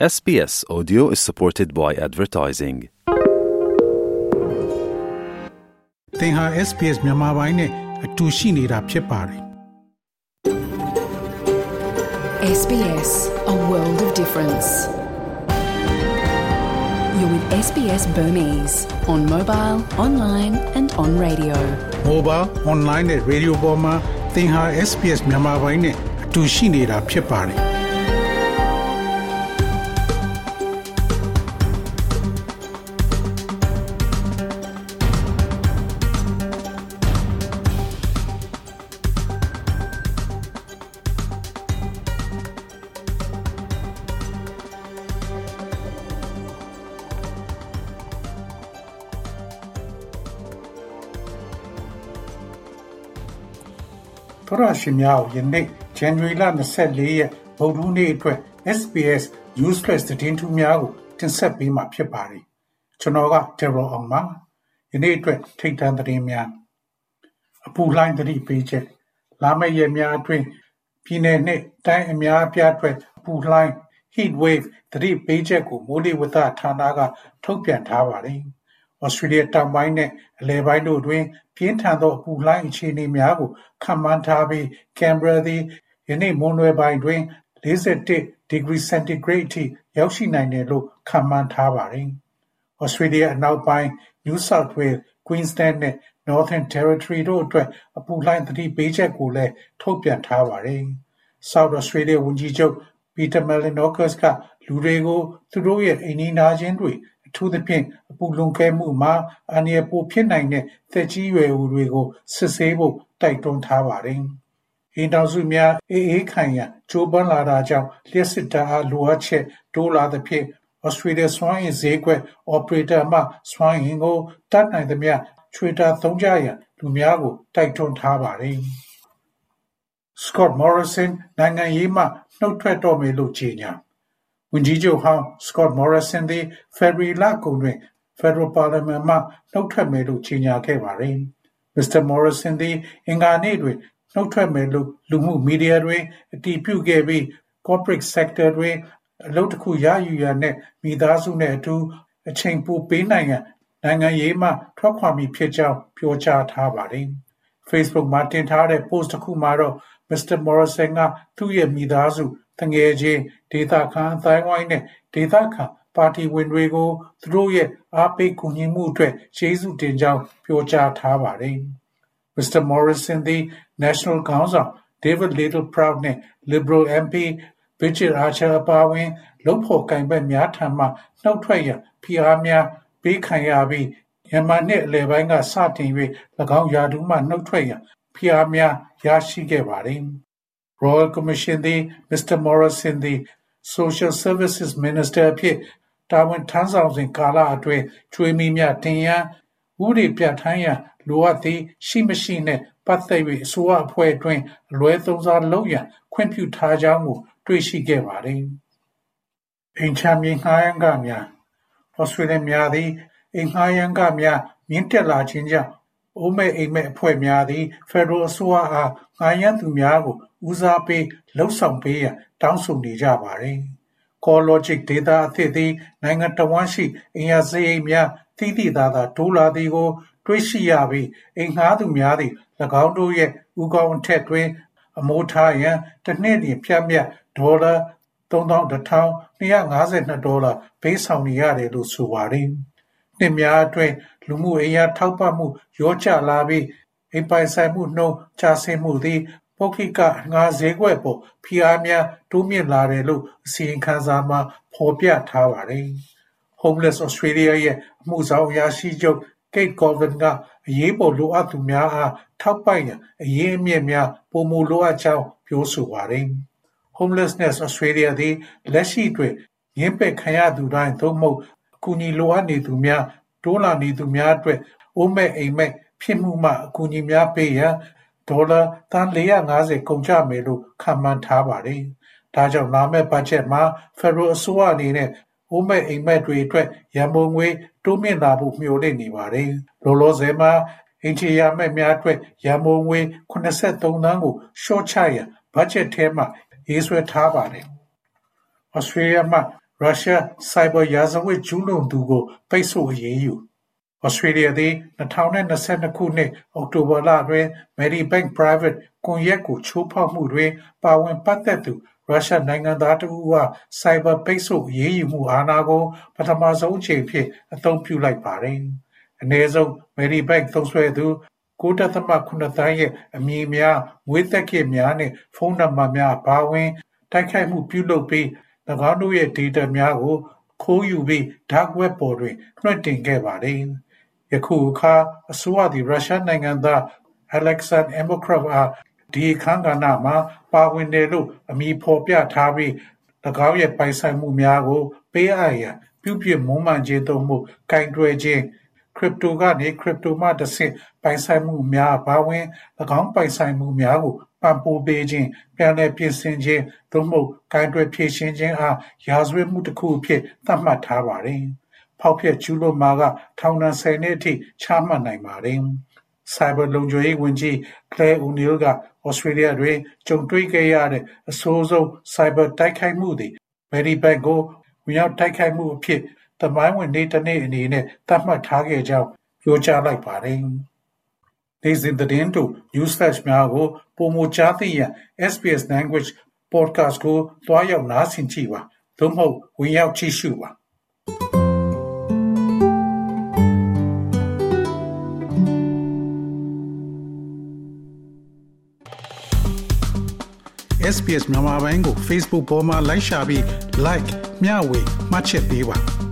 SBS Audio is supported by advertising. သင်ဟာ SPS မြန်မာပိုင်းနဲ့အတူရှိနေတာဖြစ်ပါတယ် SBS, a world of difference. You're with SBS Burmese on mobile, online, and on radio. ။ Mobile, online နဲ့ radio ပေါ်မှာသင်ဟာ SPS မြန်မာပိုင်းနဲ့အတူရှိနေတာဖြစ်ပါတယ်။ ။ သောရရှိများကိုယနေ့ January လ24ရက်ဗုဒ္ဓဟူးနေ့အတွက် SBS Newsflash သတင်းထူးများကိုတင်ဆက်ပေးမှာဖြစ်ပါတယ်။ကျွန်တော်က Terror အောင်ပါ။ယနေ့အတွက်ထိတ်တန့်သတင်းများအပူလှိုင်းသတိပေးချက်လာမယ့်ရက်များအတွင်းပြည်내နှင့်တိုင်းအများအပြားအတွက်အပူလှိုင်း heat wave သတိပေးချက်ကိုမိုးလေဝသဌာနကထုတ်ပြန်ထားပါတယ်။ Australia တောင်ပိုင်းနဲ့အလယ်ပိုင်းတို့တွင် ပြင်းထန်သော အပူလှိုင်းအခြေအနေများကို ခန့်မှန်းထားပြီး Canberra သည် ယနေ့မွန်းလွဲပိုင်းတွင်41ဒီဂရီစင်တီဂရိတ်အထိ ရောက်ရှိနိုင်တယ်လို့ ခန့်မှန်းထားပါတယ်။ Australia အနောက်ပိုင်း New South Wales, Queensland နဲ့ Northern Territory တို့အတွက် အပူလှိုင်းသတိပေးချက်ကိုလည်း ထုတ်ပြန်ထားပါတယ်။ South Australia ဝန်ကြီးချုပ် Peter Malinauskas က လူတွေကို သူတို့ရဲ့ အိမ်နီးနားချင်းတွေ ထူးသဖြင့် အပူလွန်ကဲမှုမှာ အန္တရာယ်ပိုဖြစ်နိုင်တဲ့ သက်ကြီးရွယ်အိုတွေကို စစ်ဆေးဖို့ တိုက်တွန်းထားပါတယ်။အိမ်ထောင်စုများအေးအေးခံရန် ကြိုးပမ်းလာတာကြောင့် လျှပ်စစ်ဓာတ်အားလိုအပ်ချက် တိုးလာသဖြင့် Australia စွမ်းအင်ဈေးကွက် operator မှ စွမ်းအင်ကို တတ်နိုင်သမျှ ချွေတာသုံးကြရန် လူများကို တိုက်တွန်းထားပါတယ်။ Scott Morrison နိုင်ငံရေးမှနှုတ်ထွက်တော့မယ်လို့ ကြေညာ ဝန်ကြီးချုပ်ဟောင်း Scott Morrison သည် February လကုန်တွင် Federal Parliament မှနှုတ်ထွက်မယ်လို့ကြေညာခဲ့ပါတယ်။ Mr. Morrison သည် အင်္ဂါနေ့တွင်နှုတ်ထွက်မယ်လို့လူမှုမီဒီယာတွင်အတည်ပြုခဲ့ပြီး Corporate Sector တွင်အလုပ်တစ်ခုရယူရန်နှင့်မိသားစုနှင့်အတူအချိန်ပိုပေးနိုင်ရန်နိုင်ငံရေးမှထွက်ခွာမည်ဖြစ်ကြောင်းပြောကြားထားပါတယ်။ Facebook မှာတင်ထားတဲ့ post တစ်ခုမှာတော့ Mr. Morrison ကသူ့ရဲ့မိသားစု သူငယ်ချင်းဒေသခံအသိုင်းအဝိုင်းနဲ့ဒေသခံပါတီဝင်တွေကိုသူတို့ရဲ့အားပေးကူညီမှုအတွက်ကျေးဇူးတင်ကြောင်းပြောကြားထားပါတယ်။ Mr. Morrison သည် National ခေါင်းဆောင် David Littleproud နဲ့ Liberal MP Bridget Archer အပါအဝင်လုပ်ဖော်ကိုင်ဘက်များထံမှနှုတ်ထွက်ရန်ဖိအားများပေးခံရပြီးမြန်မာနှစ်အလယ်ပိုင်းကစတင်၍၎င်းရာထူးမှနှုတ်ထွက်ရန်ဖိအားများရရှိခဲ့ပါတယ်။ Royal Commission သည် Mr. Morrison သည် Social Services Minister အဖြစ် တာဝန်ထမ်းဆောင်စဉ်ကာလအတွင်း ကြွေးမီးများတင်ရန် ဥပဒေပြဋ္ဌာန်းရန် လိုအပ်သည် ရှိမရှိနှင့် ပတ်သက်၍အစိုးရအဖွဲ့အတွင်း အလွဲသုံးစားလုပ်ရန် ခွင့်ပြုထားကြောင်းကို တွေ့ရှိခဲ့ပါသည်။အိမ်ချမြေငှားရမ်းခများ ဩစတြေးလျများသည် အိမ်ငှားရမ်းခများ မြင့်တက်လာခြင်းကြောင့် အိုးမဲ့အိမ်မဲ့အဖွဲ့များသည်ဖက်ဒရယ်အစိုးရအားငှားရမ်းသူများကိုဦးစားပေးလှုပ်ဆောင်ပေးရန်တောင်းဆိုနေကြပါသည်။ CoreLogic ဒေတာအသစ်သည်နိုင်ငံတော်ဝန်ရှိအင်အားစရိတ်များသိသိသာသာတိုးလာသည်ကို တွေ့ရှိရပြီးအိမ်ငှားသူများသည်၎င်းတို့ရဲ့ဥကောင်းအထက်တွင် အမိုးထားရန်တစ်နှစ်တွင်ဖြတ်မြတ်ဒေါ်လာ3152ဒေါ်လာပေးဆောင်နေရတယ်လို့ဆိုပါတယ်။ နှစ်များအတွင်း လူမှုအိမ်ယာထောက်ပံ့မှုရောကျလာပြီး အိမ်ပိုင်ဆိုင်မှုနှုန်း ကျဆင်းမှုသည် ပုဂ္ဂိကငါးဈေးကွက်ပေါ် ဖိအားများ တိုးမြင့်လာတယ်လို့ အစီရင်ခံစာမှာ ဖော်ပြထားပါတယ်။ Homeless Australia ရဲ့ အမှုဆောင်အရာရှိချုပ် Kate Colvin က အရေးပေါ်လိုအပ်သူများအား ထောက်ပံ့ရန် အရင်းအမြစ်များ ပိုမိုလိုအပ်ကြောင်း ပြောဆိုပါတယ်။ Homelessness Australia သည် လက်ရှိတွင်ငင်းပယ်ခံရသူတိုင်း သို့မဟုတ်အ ကူအညီလိုအပ်နေသူများတိုးလာနေသူများအတွက်အိုးမဲ့အိမ်မဲ့ဖြစ်မှုမှအကူအညီများပေးရန်ဒေါ်လာသန်း450ကုန်ကျမယ်လို့ခန့်မှန်းထားပါတယ်။ဒါကြောင့်လာမယ့်ဘတ်ဂျက်မှာဖက်ဒရယ်အစိုးရအနေနဲ့အိုးမဲ့အိမ်မဲ့တွေအတွက်ရန်ပုံငွေတိုးမြင့်လာဖို့မျှော်လင့်နေပါတယ်။လောလောဆယ်မှာအင်ချီရမဲ့များအတွက်ရန်ပုံငွေ83သန်းကိုရှော့ချရန်ဘတ်ဂျက်ထဲမှာရေးဆွဲထားပါတယ်။ Australia မှ ရုရှားစိုက်ဘာရာဇဝတ်ကျူးလွန်သူကို ပိတ်ဆို့အရေးယူဩစတြေးလျသည်2022ခုနှစ်အောက်တိုဘာလတွင် Medibank Private ကွန်ရက်ကိုချိုးဖောက်မှုတွင် ပါဝင်ပတ်သက်သူရုရှားနိုင်ငံသားတဦးကစိုက်ဘာပိတ်ဆို့အရေးယူမှုအာဏာကိုပထမဆုံးအချိန်ဖြင့်အသုံးပြုလိုက်ပါတယ်။အနည်းဆုံး Medibank သုံးစွဲသူ9.9သန်းရဲ့အမည်များ၊မွေးသက္ကရာဇ်များနှင့်ဖုန်းနံပါတ်များအပါအဝင်တိုက်ခိုက်မှုပြုလုပ်ပြီး၎ င်းတို့ရဲ့ဒေတာများကို ခိုးယူပြီး Dark Web ပေါ်တွင် လွှင့်တင်ခဲ့ပါသည်။ယခုအခါအစိုးရသည် ရုရှားနိုင်ငံသား Alexei Imokrav အားဒီအခန်းကဏ္ဍမှာပါဝင်တယ်လို့အမည်ဖော်ပြထားပြီး၎င်းရဲ့ပိုင်ဆိုင်မှုများကို ပေးအပ်ရန်ပြုပြင်မွမ်းမံခြင်းသို့မဟုတ်ကိုင်တွယ်ခြင်း၊ Crypto ကနေ Crypto မှတဆင့်ပိုင်ဆိုင်မှုများအပါအဝင်၎င်းပိုင်ဆိုင်မှုများကို ပံ့ပိုးပေးခြင်း၊ပြန်လည်ပြင်ဆင်ခြင်းသို့မဟုတ်ကိုင်တွယ်ဖြေရှင်းခြင်းအားရာဇဝတ်မှုတစ်ခုအဖြစ်သတ်မှတ်ထားပါတယ်။ဖောက်ဖျက်ကျူးလွန်မှာကထောင်ဒဏ်၁၀နှစ်အထိချမှတ်နိုင်ပါတယ်။ဆိုင်ဘာလုံခြုံရေးဝန်ကြီး Claire O'Neil ကဩစတြေးလျတွင်ကြုံတွေ့ခဲ့ရတဲ့အဆိုးဆုံးဆိုင်ဘာတိုက်ခိုက်မှုသည် Medibank ကိုဝင်ရောက်တိုက်ခိုက်မှုအဖြစ်သမိုင်းဝင်နေ့တစ်နေ့အနေနဲ့သတ်မှတ်ထားခဲ့ကြောင်းပြောကြားလိုက်ပါတယ်။ နေ့စဉ်သတင်းတူ News Flash များကိုပိုမိုကြားသိရန် SBS Language Podcast ကိုတွားရောက်နားဆင်ကြည့်ပါသို့မဟုတ်ဝင်ရောက်ကြည့်ရှုပါ SBS မြန်မာပိုင်းကို Facebook ပေါ်မှာ like ရှာပြီး like မျှဝေမှတ်ချက်ပေးပါ